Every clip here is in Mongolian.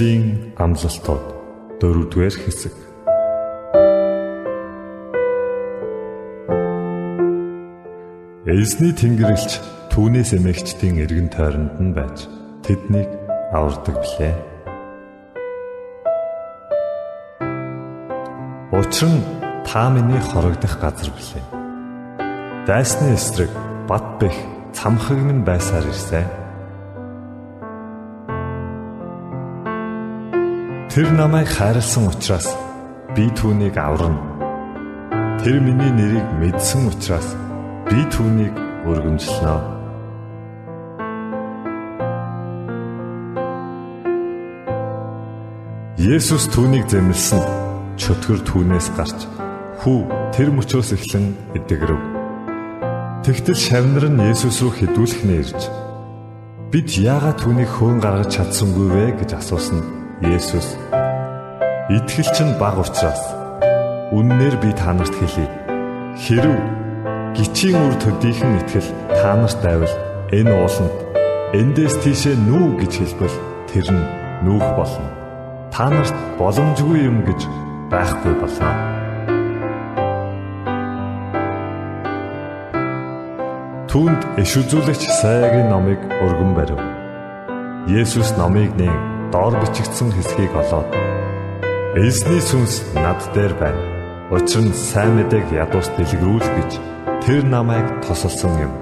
Библийн амлалтууд дөрөвдүгээр хэсэг. Эзний Тэнгэрлэгч түүнээс эмэгчдийн эргэн тойронд нь байж тэднийг авардаг билээ. Учир нь та миний хорогдох газар билээ. Дайсны эсрэг бат бэх цамхаг минь байсаар ирсэн. Тэр намайг хайрлсан учраас би түүнийг аварна. Тэр миний нэрийг мэдсэн учраас би түүнийг өргөмжлөнө. Есүс түүнийг зэмлсэн чөтгөр түүнээс гарч хүү тэр мөчөөс эхлэн эдгэрв. Тэгтэл шавнар нь Есүс рүү хідүүлэхнэ ирж бид яагаад түүнийг хөөн гаргаж чадсангүй вэ гэж асуусан Есүс Итгэл чинь баг учраас үннээр би та нарт хэлье. Хэрв гिचийн үр төдийхөн итгэл та нарт байвал энэ ууланд эндээс тийшээ нүү гэж хэлбэл тэр нь нүүх болно. Та нарт боломжгүй юм гэж байхгүй болно. Түүнд иш үзүүлэгч сайгийн номыг өргөн барив. Есүс номыг нэг доор бичигдсэн хэсгийг олоод Эзний сүнс над дээр байна. Учир нь сайн мэдээг ядуус дэлгэрүүл гэж тэр намайг тосолсон юм.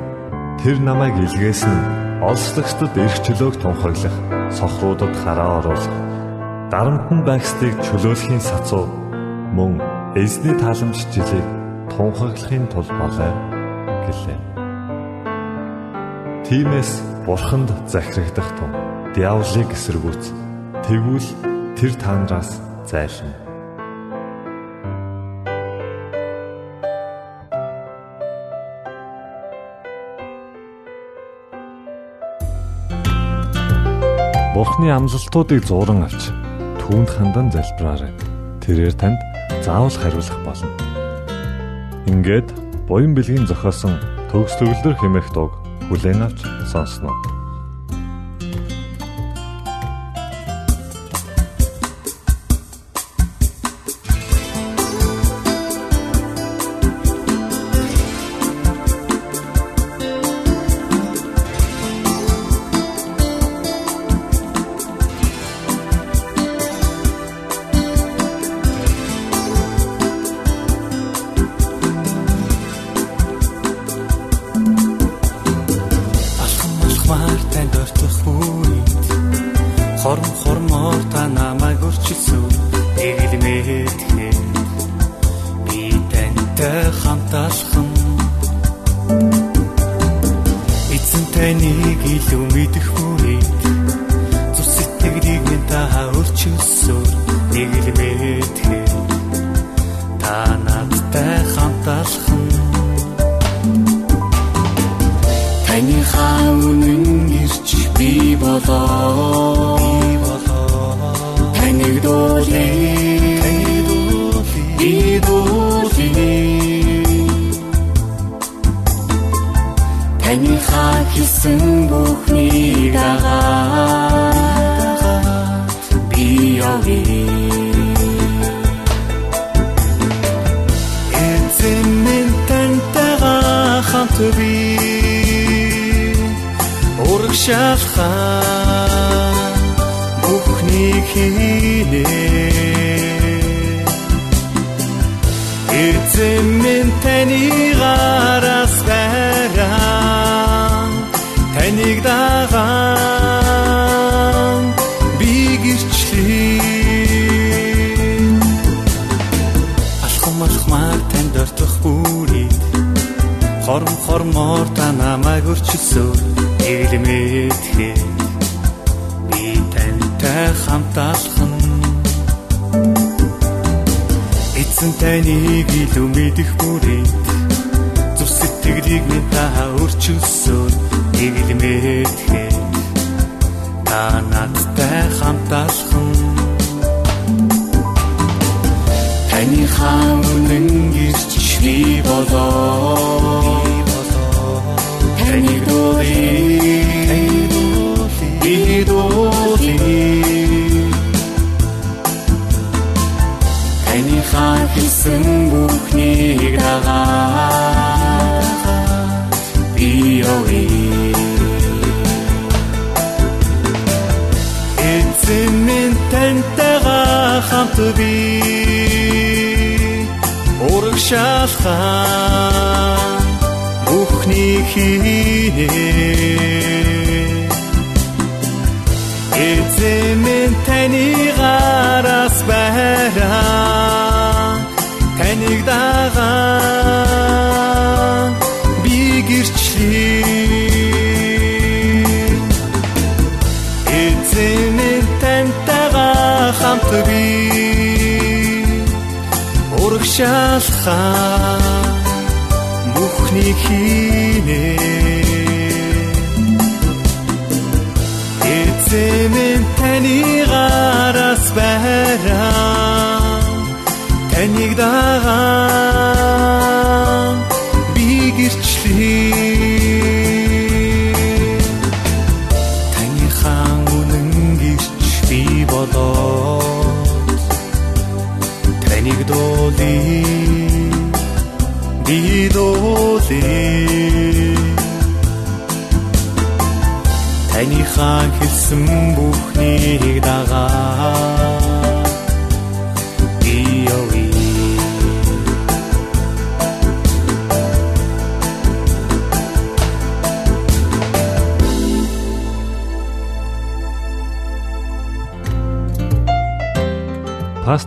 Тэр намайг илгээсэн нь олслагчдад эрх чөлөөг тунхаглах, сохруудад хараа оруулах, дарамтн байгстыг чөлөөлөхийн сацуу мөн эзний тааламж жилийг тунхаглахын тулд болоо гэлээ. Тимээс бурханд захирагдах тун диаволыг эсэргүүц. Тэгвэл тэр таандраас зайлшна. Бурхны амлалтуудыг зуран авч түүнд хандан залбираарай. Тэрээр танд заавал хариулах болно. Ингээд буян бэлгийн зохиосон төгс төгөлдөр хэмээх дуу хүлээн авч сонсноо. Танд ортох бүрий хорм хормоор та намайг өрчилсөн эглэмэтгэе би тантай хамт алхам эзэн таныг илүү мэдэх бүрээд зүс сэтгэлийг минь та өрчилсөн эглэмэтгэе та надтай хамт алхам таны хаан үнэн гэрч би болоо. Таны дуулыг би дуулыг таны хаан хэлсэн бүхнийг дагаа би явъя эзэн минь тантайгаа хамт бий шалхаа бүхний хийнэ. Эзэмэн таны гараас урагшаалхаа бүхний хийнэ. Эцэмэн таны гараас байраа таныг дагаа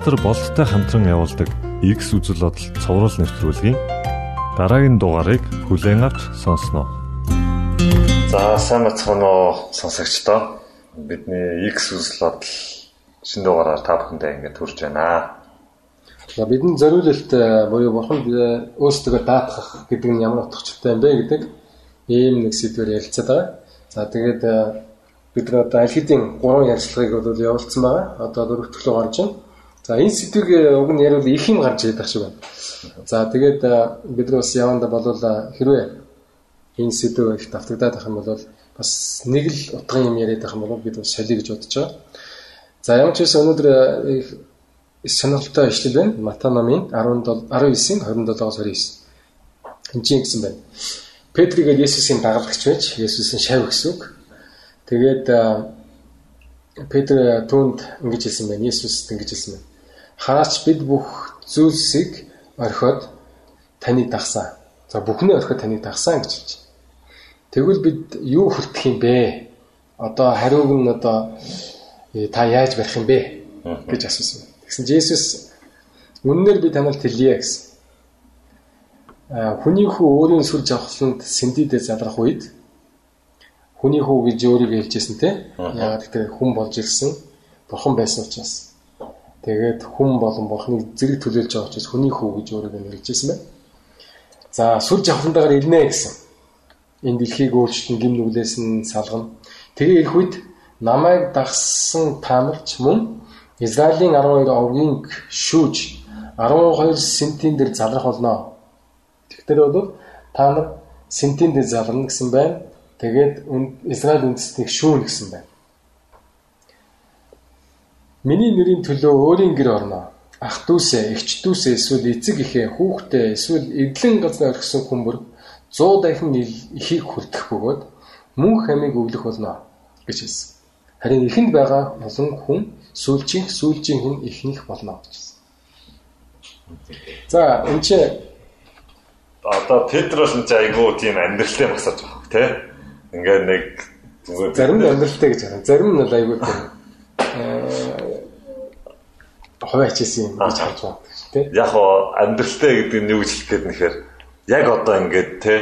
пастор болттой хамтран явуулдаг X үзэл бодол цовруул нэвтрүүлгийн дараагийн дугаарыг хүлээн авч сонсноо. За сайн бацхан уу сонсогчдоо. Бидний X үзэл бодол шинэ дугаараар та бүхэндээ ингээд хүрч байна. За бидний зориулалт буюу бурханд өөрсдөө даатгах гэдэг нь ямар утгатай юм бэ гэдэг ийм нэг сэдвээр ярилцаад байгаа. За тэгээд бид нар одоо аль хэдийн гурван ярилцлагыг бол явуулсан байгаа. Одоо дөрөвт төлөв гарч байна. За энэ сэдвийг уг нь яриул их юм гарч ирэх шиг байна. За тэгээд бид нар бас яванда болвол хэрвээ энэ сэдв их давтагдаад байх юм бол бас нэг л утгын юм яриад байх юм бол бид бас солиё гэж бодож байгаа. За ямар ч байсан өнөөдөр их сонирхолтой ишлэл байна. Матай намын 17 19-ийн 27-оос 29. Энд чинь гэсэн байна. Петрийг Есүсийн дагалдагч байж Есүсийн шав гэсэн үг. Тэгээд Петр түүнд ингэж хэлсэн байна. Есүс ингэж хэлсэн байна хаач бид бүх зүйлсийг орхиод таныг дагсан. За бүхнээ орхиод таныг дагсан гэж хэлж байна. Тэгвэл бид юу хүртэх юм бэ? Одоо хариуг нь одоо э, та яаж барих юм бэ гэж асуусан. Тэгсэн чинь Есүс үннээр би танарт хэлье гэсэн. Хүний хүү өөрийн сүр жавхланд сэндидээ залрах үед хүний хүү гэж өөрийгөө хэлжсэн те. Яагаад гэвэл хүн болж ирсэн бурхан байсан учраас Тэгээд хүн болон бурхныг зэрэг төлөөлж байгаа учраас хүний хүү гэж өөрийгөө нэрлэжсэн байна. За сүр жавхлантайгаар ирнэ гэсэн. Энэ дэлхийг өөрчлөн гим нүглээс нь салгана. Тэгээ ирэх үед намайг дагсан таамарч мөн Израилийн 12 овгийн шүүж 12 сентийн дээр залрах болно. Тэгэхээр бол та нар сентийн дээр залрна гэсэн байна. Тэгээд Израиль үндэстнийг шүүн гэсэн байна. Миний нэрийн төлөө өөрийн гэр орно. Ах дүүсээ, эгч дүүсээ, эсвэл эцэг эхээ, хүүхдээ, эсвэл эдлэн газар орхисон хүмүүр 100 дахин ихийг хүртэх бөгөөд мөн хамиг өвлөх болно гэж хэлсэн. Харин эхэнд байгаа олон хүн сүүлчийн сүүлчийн хүн ихнэх болно гэж. За энэ чи одоо Петрос энэ айгуу тийм амьдралтай масаж байгаа тий. Ингээд нэг зарим нь амьдралтай гэж хараа. Зарим нь айгуу тийм хаваач хийсэн юм гэж харж байна тий. Яг хоо амьдралтай гэдэг нь юу гэж хэлэх гээд нэхэр яг одоо ингээд тий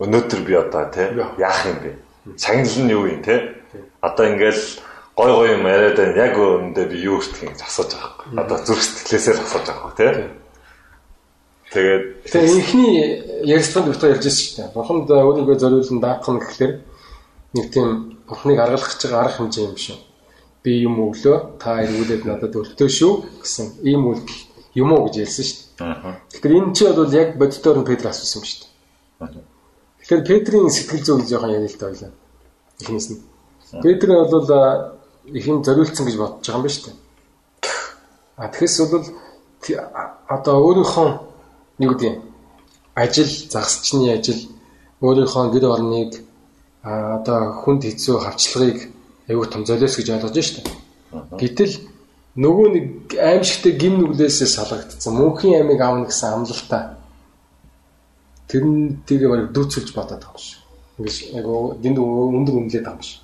өнөөдөр би одоо тий яах юм бэ? Сагнал нь юу юм тий? Одоо ингээд гой гой юм яриад байна. Яг үүндээ би юу юм асууж байгаа юм. Одоо зүрх сэтгэлээсээ асууж байгаа юм тий. Тэгээд тэгээ инхний ярилцлаганд битүү ярьж байсан шүү дээ. Бурханд өөрийгөө зориулсан даах нь гэхэлэр нэг тийм Бурхныг аргалах гэж байгаа арга хэмжээ юм шүү. Би юм өглөө та эргүүлээд надад өртөө шүү гэсэн ийм үйл юм уу гэж ярьсан шүү дээ. Тэгэхээр энэ чи бол яг боддоор нь Петр асуусан юм шүү дээ. Тэгэхээр Петрийн сэтгэл зүй жоохон ярил л да ойлаа. Эхнээс нь. Петр бол их юм зориулсан гэж бодож байгаа юм ба шүү дээ. А тэгэхээр бол одоо өөрийнхөө нэг үгүй ажил загсчны ажил өөрийнхөө гэр орныг одоо хүнд хэцүү хавчлагыг аюу том золиос гэж ойлгож штэ. Гэтэл нөгөө нэг аимшигтэй гим нүглээсээ салгагдсан мөнхийн амийг аавна гэсэн амлалтаа тэрнтэйгээ барыг дүүцүүлж бодоод байгаа шиг. Ингэж аюу дэнд өндөр үнэлээд байгаа юм шиг.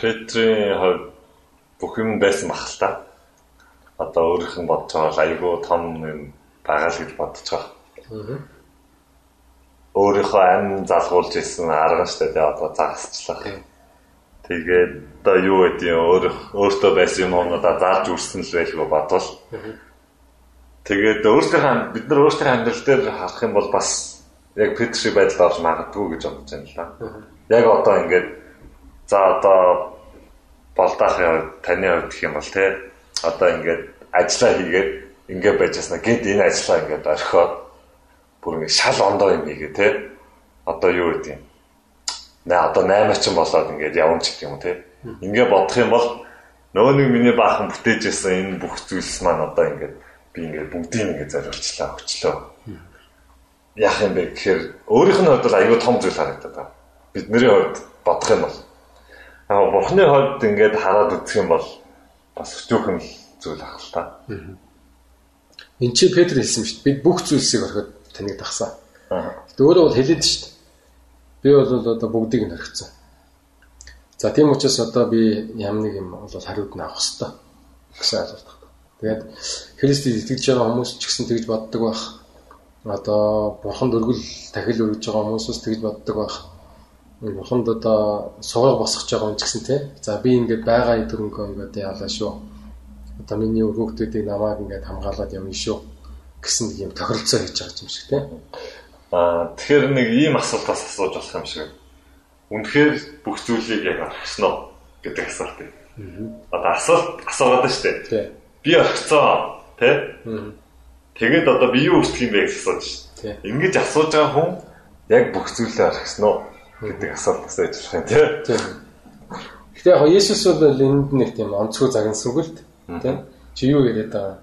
Петрийн хувьд бүх юм байсан бах л та. Одоо өөрийнх нь бодож байгаа айгүй том юм байгаа л гэж бодож байгаа өөрийнхөө амь залгуулж ирсэн арга нь шүү дээ одоо загасчлах. Тэгээд одоо юу гэдэг юм өөр өөртөө байсан юм уунуудаа зааж үрсэн л байлгүй бодвол. Тэгээд өөртөө бид нар өөртөө амьдрал дээр харах юм бол бас яг Петрши байдал орж магадгүй гэж бодож байна л да. Яг одоо ингээд за одоо болдаахын хувьд таны хувьд гэх юм бол те одоо ингээд ажиллаа хийгээд ингээд байж яснаа гэд энэ ажиллаа ингээд орхиод бүр ингэ шал ондоо юм хийгээ те. Одоо юу гэдэг юм. Нэ одоо 8 ч болоод ингээд ч гэх юм те. Ингээ бодох юм бол нөгөө нэг миний баахан бүтээжсэн энэ бүх зүйлс маань одоо ингээд би ингээд бүгдийг ингээд зориулчлаа өчлөө. Яах юм бэ гэхээр өөрийнх нь хувьд бол аюу том зүйл харагдаад байна. Бидний хувьд бодох юм бол аа бурхны хувьд ингээд хараад үзэх юм бол бас өчүүхэн зүйл ах л та. Энд чи Петр хэлсэн шүү дээ. Бид бүх зүйлсийг орхиод таныг дагсан. Гэтэ өөрөө бол хэлээд шүү дээ. Би бол одоо бүгдийг нь орхицсан. За тийм учраас одоо би ямар нэг юм бол хариуд нь авах хэрэгтэй гэсэн ойлголт байна. Тэгээд Христэд итгэж байгаа хүмүүс ч гэсэн тэгж боддог байх. Одоо бурханд өргөл тахил өргөж байгаа хүмүүсс тэгж боддог байх. Бурханд одоо сугаар босгож байгаа юм ч гэсэн тий. За би ингээд байгаа төрөнгөө ингээд яалаа шүү. Одоо миний өргөгдүүдийг намайг ингээд хамгаалаад явна шүү гэсэн юм тохиролцоо хийж байгаа юм шиг тийм. Аа тэгэхээр нэг ийм асуултаас асууж болох юм шиг. Үнэхээр бүх зүйлийг яг орхисон уу гэдэг асуулт юм. Одоо асуулт асуугаад байна шүү дээ. Би орхицоо тий. Тэгээд одоо би юу үүсгэх юм бэ гэж асууж шүү. Ингэж асууж байгаа хүн яг бүх зүйлээ орхисон уу гэдэг асуулт асууж болох юм тий. Гэтэ яг Есүс бол энд нэг тийм онцгой загнасангүй л тий. Чи юу яриад байгаа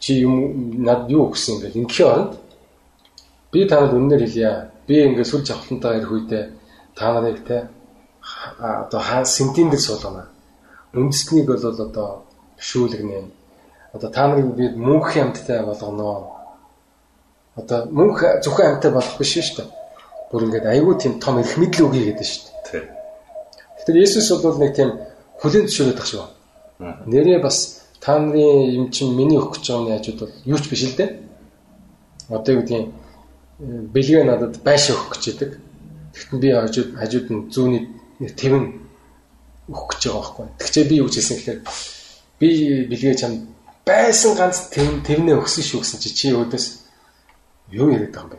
чи юм над юу өгсөн ингээл ингийн оронд би танад үнээр хэлье. Би ингээд сүл жавхлантаа ирэх үедээ та нарыг те одоо хаа сентиндэр суулгана. Үндэснийг бол одоо шүүлгэнэ. Одоо та нарыг би мөнх амьттай болгоно. Одоо мөнх зөвхөн амьттай болох биш шүү дээ. Бүр ингээд айгүй тийм том эрх мэдэл өгье гэдэг шүү дээ. Тэгэхээр Есүс бол нэг тийм хүлэн зөвшөөрөд тах шүү. Нэрээ бас та нарын юм чинь миний гэж байгаа хажууд бол юу ч биш л дээ. Одоо юу гэдгийг бэлгээ надад байшаа өгөх гэж байдаг. Тэгтэн би хажууд хажууд нь зүүний тэвэн өгөх гэж байгаа байхгүй. Тэгчээ би юу гэж хэлсэн гэхээр би бэлгээ чам байсан ганц тэвэн тэвнээ өгсөн шүү гэсэн чи чи өөдөөс юу яриад байгаа юм бэ?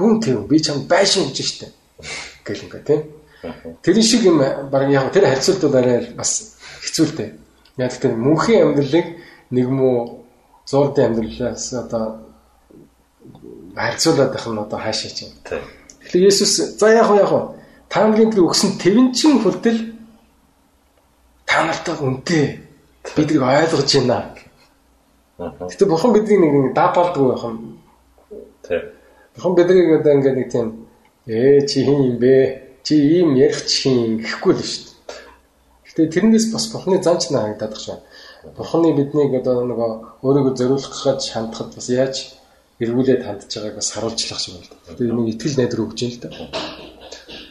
Юун тэв би чам байшин өгч штэ. Гэл ингээ тийм. Тэр шиг юм баг яг тэр харьцуулт бол арай бас хэцүү л дээ Яг тэр мөнхийн амьдралыг нэг муу зурдын амьдралаас одоо харьцуулаад байх нь одоо хаашаа чинь. Тэгэхээр Есүс за яг яг та нарын тэр өгсөн твэнчин хүртэл та нартай үнтэй биднийг ойлгож байна. Гэтэ бурхан бидний нэг даапалдгүй байх юм. Тэг. Бурхан биднийг одоо ингээд нэг тийм ээ чи хин юм бэ? Чи ийм ярих чинь гэхгүй л шүү дээ. Гэтэ тэрнээс бас бурхны занч на харагдаад багш байна. Бурхны биднийг одоо нөгөө өөрийгөө зориулах гэж хандхад бас яаж эргүүлээд хандж байгааг бас харуулжлах шиг байна. Гэтэ нэг итгэл найдар өгч юм л да.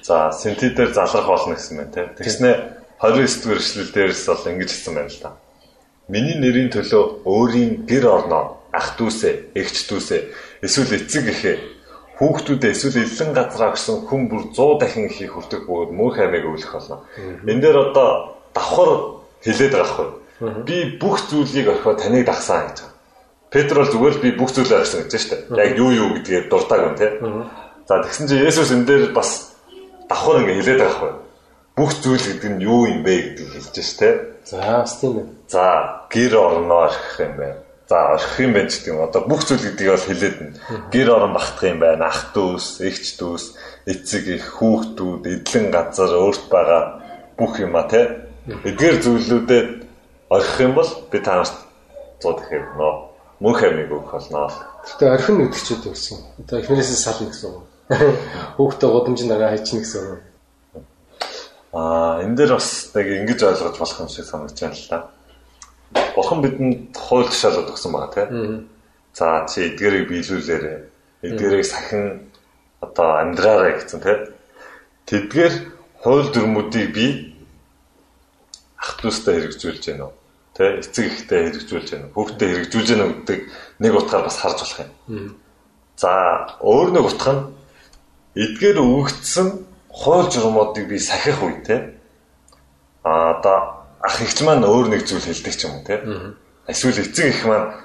За, синти дээр залрах болно гэсэн байна тийм. Тэгснээ 29 дугаар эшлэл дээрс бол ингэж хэлсэн байна л да. Миний нэрийн төлөө өөрийн гэр орноо ах дүүсээ, эгч дүүсээ, эсвэл эцэг эхээ хүүхдүүдээ эсвэл эллен газраа гэсэн хүн бүр 100 дахин ихийг хүртэх бөгөөд мөнх аймаг өвлөх болно. Энэ дээр одоо давхар хилээд байгаа хгүй. Би бүх зүйлийг орхиод таныг дагсан гэж байна. Петр бол зүгээр л би бүх зүйлээ орхисон гэж дээ. Яг юу юу гэдгээ дуртаг юм тий. За тэгсэн чинь Есүс энэ дээр бас давхар ингэ хилээд байгаа хгүй. Бүх зүйл гэдэг нь юу юм бэ гэдгийг хэлж ш тий. За бас тийм ээ. За гэр орноо орхих юм байна. За орхих юм байна гэдэг юм. Одоо бүх зүйл гэдгийг бол хэлээд нь. Гэр орон багтах юм байна. Ах дүүс, эгч дүүс, эцэг их, хүүхдүүд, эдлэн газар, өөрт байгаа бүх юм а тий Эдгээр зүйлүүдэд орхих юм бол би танарт 100 дахин нөө мөнх амиг өгөх болно. Гэтэ орхин үдгчүүд гэсэн. Одоо эхнэрээсээ сална гэсэн үг. Хүүхдээ гудамжинд агаа хайчихна гэсэн үг. Аа энэ дээр бас яг ингэж ойлгож болох юм шиг санагдаж байна л да. Бурхан бидэнд хууль тушаалууд өгсөн байгаа тийм. За чи эдгэрийг биелүүлээрэй. Эдгэрийг сахин одоо амьдраарай гэсэн тийм. Тэдгээр хууль дүрмүүдийг би ах дүүстэй хэрэгжүүлж байна уу? Тэ эцэг ихтэй хэрэгжүүлж байна? Хүүхдэд хэрэгжүүлж байна гэдэг нэг утгаар бас харж болох юм. За өөр нэг утга нь эдгээр өгөгдсөн хууль журмуудыг би сахих үе те. А одоо ах ихч маань өөр нэг зүйл хэлдэг ч юм уу те. Эсвэл эцэг их маань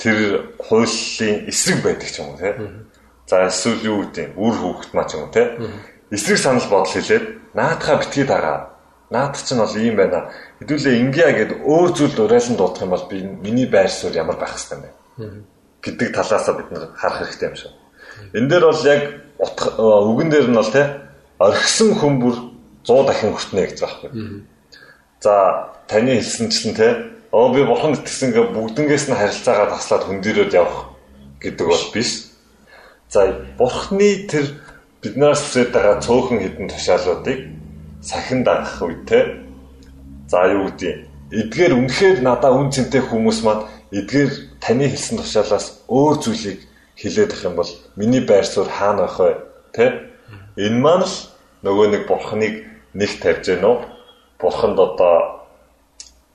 тэр хуулийн эсрэг байдаг ч юм уу те. За эсвэл юу гэдэг үр хүүхэд маа ч юм уу те. Эсрэг санал бодол хэлээд наадхаа битгий дагаа Наад чинь бол ийм байна. Хэдүүлээ ингиа гэд өөр зүйл урайлан дуудах юм бол би миний байр суурь ямар байх хэвээр байна. гэдэг талаас бид нар харах хэрэгтэй юм шиг. Энэ дээр бол яг үгэн дээр нь бол те орхисон хүн бүр 100 дахин хүртнэ гэж байгаа байхгүй. За таны хэлсэнчлэн те оо би бурхан итгэсэн гэ бүгднгээс нь харилцаагаа таслаад хөндөрөөд явах гэдэг бол биш. За бурхны тэр биднээс үсээд байгаа цөөхөн хідэн тушаалуудыг сахин дагах үедээ за юу гэдэг эдгээр үнэхээр надаа үн цэнтэй хүмүүс маань эдгээр таны хэлсэн тушаалаас өөр зүйлийг хэлээд ах юм бол миний байр суурь хаана байх вэ тэ? Энэ маань л нөгөө нэг бурхныг нэг тавьж гэнэ үү? Бурханд одоо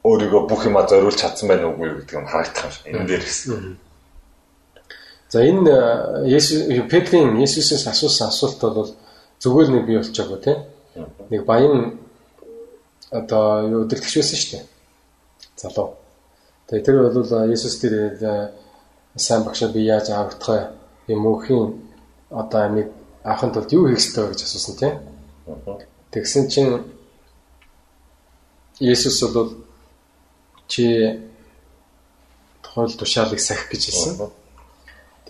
өөрийгөө бүх юма зориулж чадсан уугүй юу гэдэг нь харагдах юм. Шиг энэ дээр гэсэн. За энэ Есүс Петрийн Есүсээс асуусан асуулт бол зүгээр нэг бий болчихгоо тийм нэг баян одоо юу өдөртөгч байсан шүү дээ. Залуу. Тэгээ тэр бол Есүс тэр сайн багшаа би яаж аврагдах? Юм мөнхийн одоо амиг авахын тулд юу хийх ёстой гэж асуусан тийм. Тэгсэн чинь Есүс бол чи тухайл тушаалыг сахих гэж хэлсэн.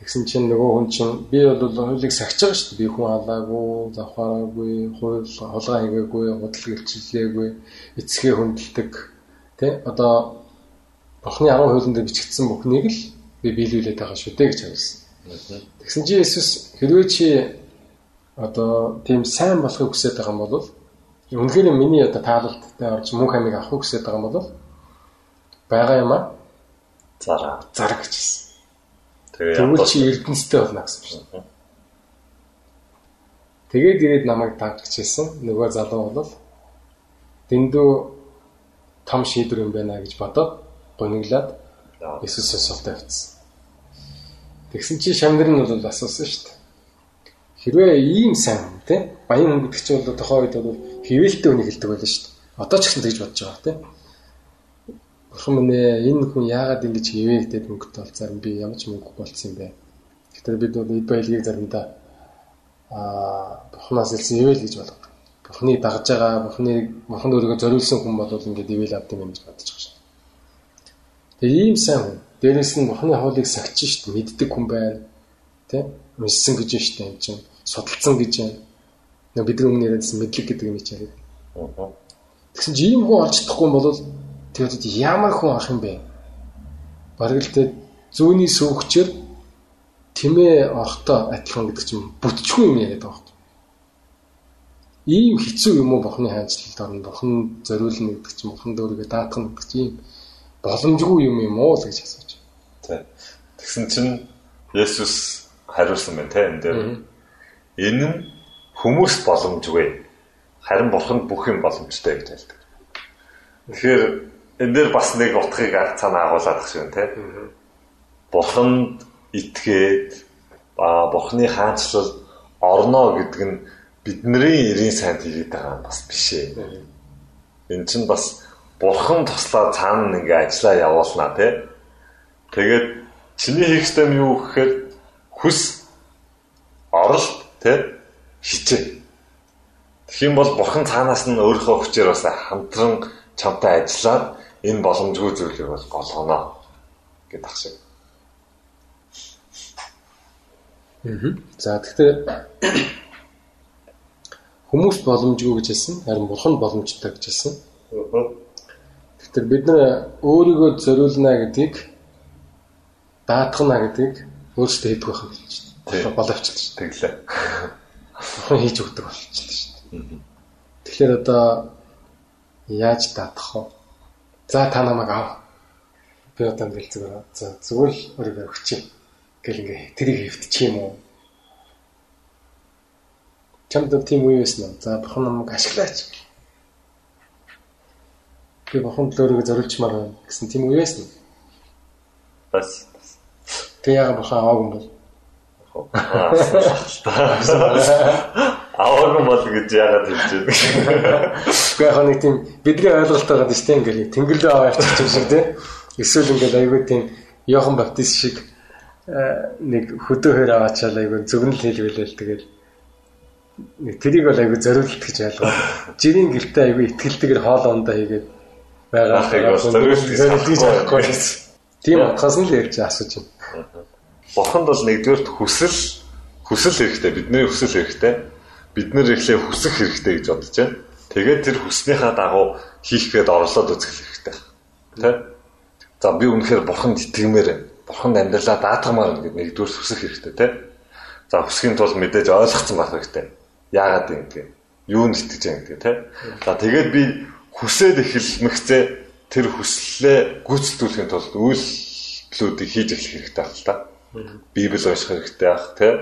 Тэгсэн чинь нөгөө хүн чинь би бол хуулийг сахиж байгаа шүү дээ. Би хүн алаагүй, завхаараагүй, хууль холгоо хийгээгүй, худал гэлчлээгүй, эцгээ хүндэлдэг. Тэ? Одоо Бурхны 10 хуулинд бичигдсэн бүхнийг л би биелүүлээд байгаа шүү дээ гэж хэлсэн. Тэгсэн чинь Иесус хэрвээ чи одоо тийм сайн болохыг хүсэж байгаа юм бол үнэхээр миний одоо таалалттай орж мөнх амиг авахыг хүсэж байгаа юм бол байгаа юм а зараа зараг гэж хэлсэн. Тэгвэл чи эрдэнэстэй болно гэсэн чинь. Тэгээд ирээд намайг тагччихсан. Нөгөө залуу бол дэндүү том шийдвэр юм байна гэж бодоод гониглаад Иесус сосолтой авцсан. Тэгсэн чи шамнэр нь бол асуусан шүү дээ. Хэрвээ ийм сайн тий баян хүн гэдэг чинь бол тохоо үед бол хөвөлтэй үнийг хэлдэг байлаа шүү дээ. Одоо ч гэсэн тэгж бодож байгаа тий Бурхан минь энэ хүн яагаад ингэж хивээ гэдэг мөнгөд бол зарим би ямар ч мөнгө болцсон юм бэ. Гэхдээ бид бол эд баялагийг заримдаа аа Бурханаас илсэн ивэл гэж болгодог. Бурханы дагж байгаа, Бурханы Бурханд өөрийгөө зориулсан хүн бол ингээд ивэл авд юм гэж бодож байгаа шээ. Тэгээ ийм сайн хүн. Дээрээс нь Бурханы хуулийг сагч шít мэддэг хүн байна. Тэ? Уншсан гэж шít юм чинь. Судалсан гэж байна. Бидний өмнө яриадсан мэдлэг гэдэг юм яриад. Тэгсэн чи ийм хүн олж чадахгүй бол Тэгээд ямар хүн ах юм бэ? Бараг л тэ зүүнний сүүгчээр тэмээ орхтой адилхан гэдэг чинь бүтчгүй юм яриад байгаа юм. ийм хэцүү юм уу бохны хайцлалд орно бохон зориулна гэдэг чинь бохон дөөргөө даатгах гэдэг чинь боломжгүй юм юм уу гэж асууж. Тэгсэн чинь Есүс хариулсан байна те энэ дээр. Энэ нь хүмүүст боломжгүй. Харин бурханд бүх юм боломжтой гэж хэлдэг. Тэгэхээр энэ дээр бас нэг утгыг цаана агуулдаг шиг те. Бурханд итгээд ба бурхны хаанчлал орно гэдэг нь бидний эрийн сайд хийгээд байгаа юм бас биш ээ. Энэ чинь бас бурхан туслаа цаана ингээ ажиллаа явуулнаа тий. Тэгээд чиний хийх нь юу гэхээр хүс оролт тий хичээ. Тэгэх юм бол бурхан цаанаас нь өөрийнхөө хүчээр бас хамтран чамтай ажиллаад энэ боломжгүй зүйлийг бол голгоно гэдэг ах шиг. За тэгэхээр Хүмүүс боломжгүй гэж хэлсэн, харин бурхан боломжтой гэж хэлсэн. Тэгэхээр бид нар өөрийгөө зориулна гэдгийг даатгана гэдгийг өөрсдөө хийдэг байх юм гэж байна. Боловчлаа шүү. Тэглээ. Бурхан хийж өгдөг болчихлоо шүү. Тэгэхээр одоо яаж даатгах вэ? За та намайг ав. Би одоо ингээл зүгээр. За зүгээр л өөрийгөө өгчээ. Гэл ингээ тэрийг хэвтчих юм уу? чамд тийм үе байсан уу? За бурхан намайг ашиглаач. Би бурхан төлөөрөө зориулчмаар байна гэсэн тийм үе байсан? Бас. Тэг яга бурхан аваагүй юм бол. Аваагүй бол гэж яагаад хэлж байна. Гэхдээ яг нэг тийм бидний ойлголт байгаа дэс тийм ингээл тэнгэрлээ аваа явчих юм шиг тийм. Эсвэл ингээл айгүй тийм Йохан Баптист шиг э, нэг хөдөө хөр аваачаал айгүй зөвгнөл хэлвэлэл тэгэл тэрийг бол айгүй зориулт гэж ялгаа. Жирийн гэртээ айгүй ихтгэлтэйгээр хоол ондоо хийгээд байгаа зориулт гэж аахгүй. Тийм утгаас нь л ярьж асууж байна. Бурханд бол нэгдүгээрт хүсэл хүсэл хэрэгтэй бидний хүсэл хэрэгтэй. Бид нэр ихлэ хүсэх хэрэгтэй гэж бодож байна. Тэгээд тэр хүснийхаа дагуу хийх гээд орлоод үзэх хэрэгтэй. Тэ? За би үнэхээр бурханд итгэмээр байна. Бурханд амьдралаа даатгамаар гэдэг нэгдүгээр хүсэх хэрэгтэй, тэ? За хүсхийн тулд мэдээж ойлгоцсон байх хэрэгтэй яагаад юм гээ. Юу нь итгэж байгаа гэдэг тий. За тэгээд би хүсээд эхэлмэгцээ тэр хүслээ гүйцэтгүүлэхийн тулд үйлдэлүүдийг хийж эхлэх хэрэгтэй байна л та. Библи унших хэрэгтэй байх тий.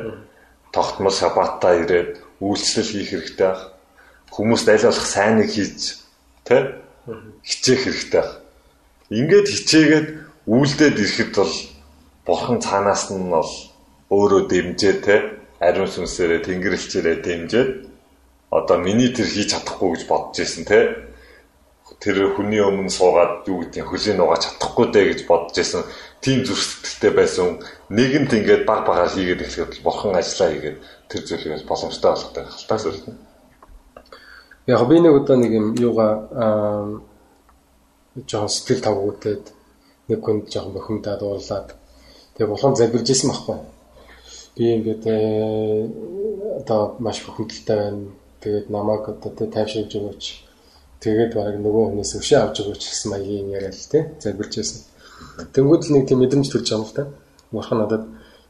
Тогтмол шабатаа ирээд үйлчлэл хийх хэрэгтэй байх. Хүмүүст аль болох сайныг хийж тий. Хичээх хэрэгтэй байх. Ингээд хичээгээд үйлдээд ирэхэд бол бурхан цаанаас нь бол өөрөө дэмжээ тий ариун сүнсээрээ тэнгэрлэгчээрээ дэмжиж одоо миний тэр хийж чадахгүй гэж бодож ирсэн те тэр хүний өмнө суугаад юу гэдэг хөлийн угааж чадахгүй дээ гэж бодож ирсэн тийм зүрх сэтгэлтэй байсан нэгэнт ингээд баг багаар хийгээд эхлэхэд бурхан ажиллаа хийгээд тэр зүйлийг боломжтой болгохтой халтаас үлдэн. Яг би нэг удаа нэг юм юугаа жоохон сэтгэл тавгуудад нэг хүнд жоохон бохимдаад уурлаад тэгээ бурхан залбирж исэн байхгүй би ингээд э, одоо маш хөдөлтэй байна. Тэгээд намайг одоо тайвшруулж өгөөч. Тэгээд бараг нөгөө хүнээс өшөө авч өгөөч гэсэн маягийн яриа л тэ залбирч байсан. Тэнгүүд л нэг тийм мэдрэмж төрж байгаа юм л та. Бурхан надад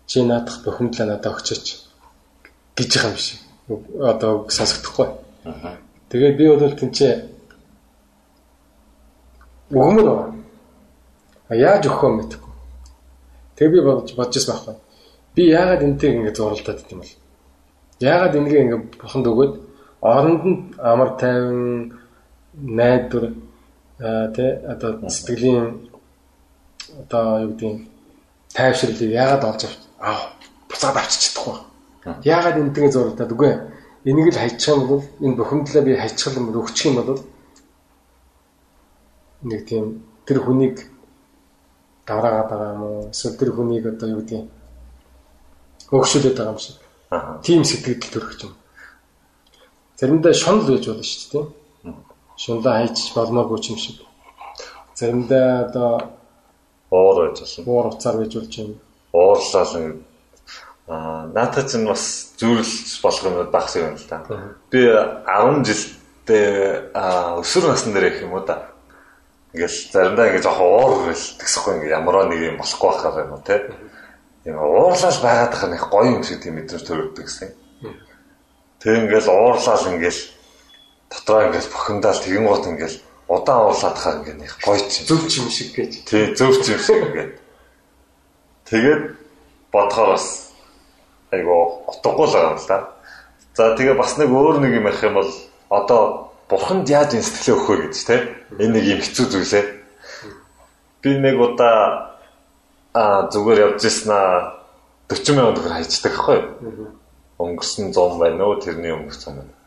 чи наадах бухимдлаа надад өгчөөч гэж байгаа юм шиг. Одоо сонсогдохгүй. Тэгээд би бол тэнцээ өгмөр байна. А яаж өгөх юм мэдэхгүй. Тэгээ би бодож бодож байсан байхгүй би яагаад энтэй ингэ зуралдаад идэм бол яагаад энэгээ ингэ буханд өгөөд оронд нь амар тайван найдвар тэ одоо сэтгэлийн одоо юу гэдэг тайвширлыг яагаад олж авч аа буцаад авчиж чадахгүй яагаад энтэйгээ зуралдаад үгүй энийг л хайчих юм бол энэ бухимдлаа би хайчих юм бол өгчих юм бол нэг тийм тэр хүнийг давраагаад байгаа юм уу эсвэл тэр хүнийг одоо юу гэдэг өгшүүлээд байгаа юм шиг. Тийм сэтгэл төрөх юм. Заримдаа шунал байж болно шүү дээ. Шунлаа хайчих болмоогүй юм шиг. Заримдаа одоо уур байж болно. Уур уцаар байж болж юм. Уурлал аа наатах чинь бас зүрлж болох юм багс юм л та. Би 10 жилдээ өсвөр насны дээр их юм уу да. Ингээл заримдаа ингээ жоохон уур гэл тэгсэхгүй ингээ ямараа нэг юм болохгүй байхаар юм уу те тийм уурлал байгаад байгаа нэг гоё юм шиг тийм мэдрэмж төрөгдөг гэсэн. Тэг ингээл уурлал ингээл дотроо ингээл бухимдаал тэгэн гот ингээл удаан уурлаад хаа ингээд их гоё ч Зөв ч юм шиг гэж. тий зөв ч юм шиг ингээд тэгээд бодохоор бас айгу утгагүй л байгаа юм л да. За тэгээ бас нэг өөр нэг юм ярих юм бол одоо бурханд яаж энэ сэтгэлээ өгөх вэ гэж те? Энэ нэг юм хэцүү зүйлээ би нэг удаа а зүгээр явж ирсэн 40 мянган төгрөг хайчдаг байхгүй юу? Өнгөрсөн 100 байна уу? Тэрний өнгөрсөн байна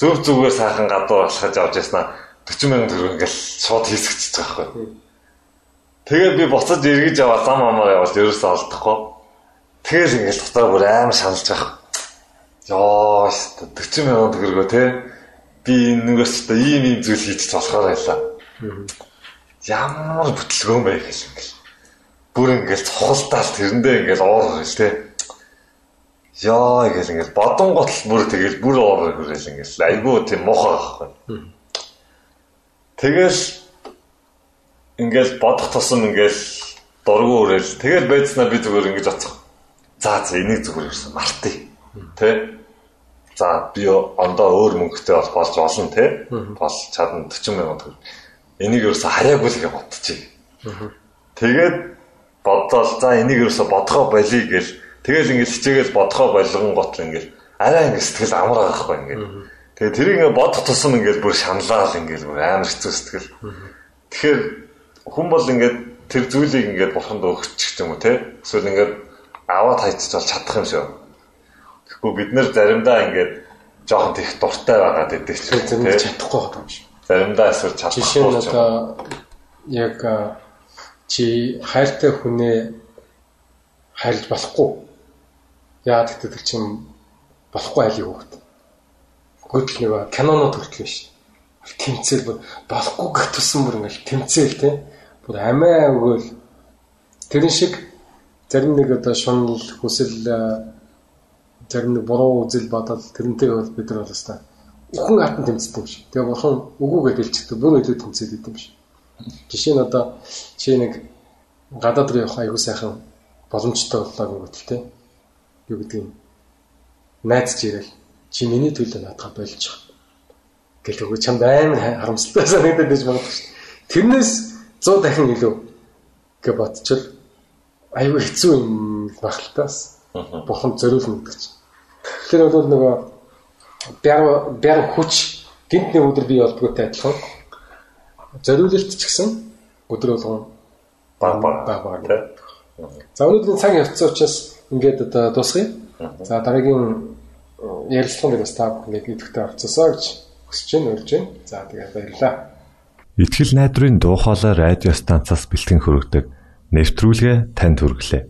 зөв зүгээр сайхан гадуур алхаж явж ирсэн 40 мянган төгрөг ингээл шууд хийсгэж байгаа байхгүй Тэгээд би буцаж эргэж яваа зам амаар яваад ерөөсөө олдохгүй. Тэгэл ингээл дотор бүр амар шаналж байгаа. Яа, 40 мянган төгрөгөө те. Би энэс та ийм ийм зүйл хийж болохоор байлаа. Ямар бүтлгөөн байх гэл ингээл. Бүр ингээл цохолтаал тэрэндээ ингээл уур гэл те. Яа, ингээл ингээл бодон готл бүр тэгэл бүр уур гэл ингээл айгуу тийм муухай байхгүй. Тэгэл ингээл бодох тусам ингээл дургу өрөөл тэгэл байцнаа би зүгээр ингэж оцох. За за энийг зүгээр ирсэн мартъя. Тэ? За би ондоо өөр мөнгөтэй бол болж болно те. Бол чадна 40 мянган төгрөг. Энийг ерөөсө хараагүй л гэж бодчих. Тэгээд бодлоо за энийг ерөөсө бодгоо болиё гэл тэгэл ингээл хичээгээл бодгоо болгон гот ингээл арай ингээл сэтгэл амар байхгүй ингээл. Тэгээд тэрийг ингээд бодох тусам ингээл бүр шаналал ингээл бүр амар хэцүү сэтгэл. Тэгэхээр хүн бол ингээд тэр зүйлийг ингээд бурханд өгчих юм уу те эсвэл ингээд аваад хайчих бол чадах юм шиг. Тэгэхгүй бид нэр заримдаа ингээд жоохон тех дуртай байгаад байдаг ч Тэр зөв чадахгүй юм шиг. заримдаа эсвэл чадахгүй Жишээ нь ч юм. одоо яг чи хайртай хүнээ хайрлаж болохгүй. Яа гэдэг тэр чинь болохгүй айлын хөвгт. Гүйл нэг кинонод хүртэл шүү. Тэмцэл бүр болохгүй гэх тусан бүр ингээл тэмцэл те. Бүр амиа өгөөл тэрэн шиг зарим нэг одоо шунал хүсэл а, зарим нэг буруу үзэл бодол тэрнтэй бол бид нар бол өстой үхэн хатан тэмцдэг шиг. Тэгээ бурхан үгүйгээ дэлчдэг. Бүр илүү тэмцээд идэв шиг. Жишээ нь одоо чи нэг гадаад руу явах аягүй сайхан боломжтой боллоо гэвэл те. Юу гэдэг. Найз чи ирэл. Чи миний төлөө наадах болж байгаа. Гэл өгөө чамд амар харамсалтай санагдаад байж магадгүй шүү. дээ. Тэрнээс 100 дахин илүү гэж бодчихвол аягүй хэцүү юм багталтаас. Бурхан зориулна гэдэг чинь. Тэгэхээр бол нөгөө бяр бяр хүч гинтний өдөр бий болдгоотой адилхан зориулалт ч гэсэн өдөр болгон баг баг баг. За өнөөдрийн цаг явцсан учраас ингээд одоо дуусгая. За дараагийн ярилцлагын дээр бас та бүхэнд идэвхтэй орцсоо гэж хүсэж байна, урьж байна. За тэгээд баярлалаа. Итгэл найдрын дуу хоолой радио станцаас бэлтгэн хөрөгдөг нэвтрүүлгээ танд хүргэлээ.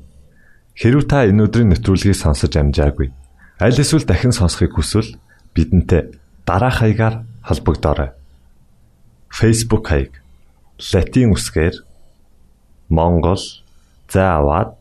Хэрв та энэ өдрийн нэвтрүүлгийг сонсож амжаагүй аль эсвэл дахин сонсохыг хүсвэл бидэнтэй дараах хаягаар холбогдорой. Facebook хаяг: Латин үсгээр Монгол заавад